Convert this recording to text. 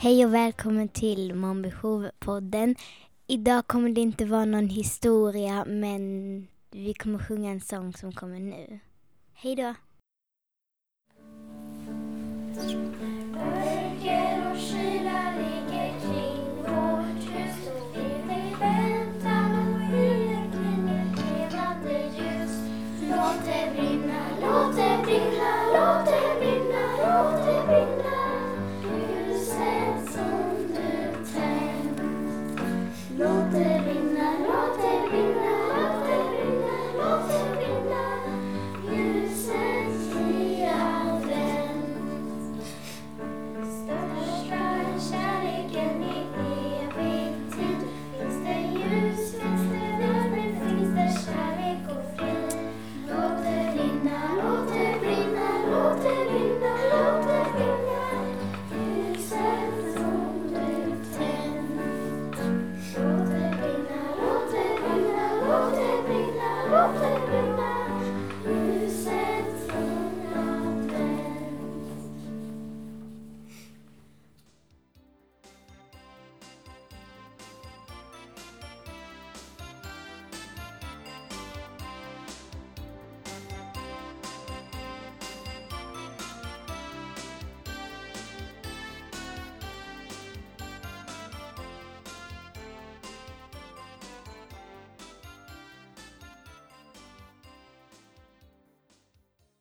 Hej och välkommen till Mån podden Idag kommer det inte vara någon historia men vi kommer sjunga en sång som kommer nu. Hej då!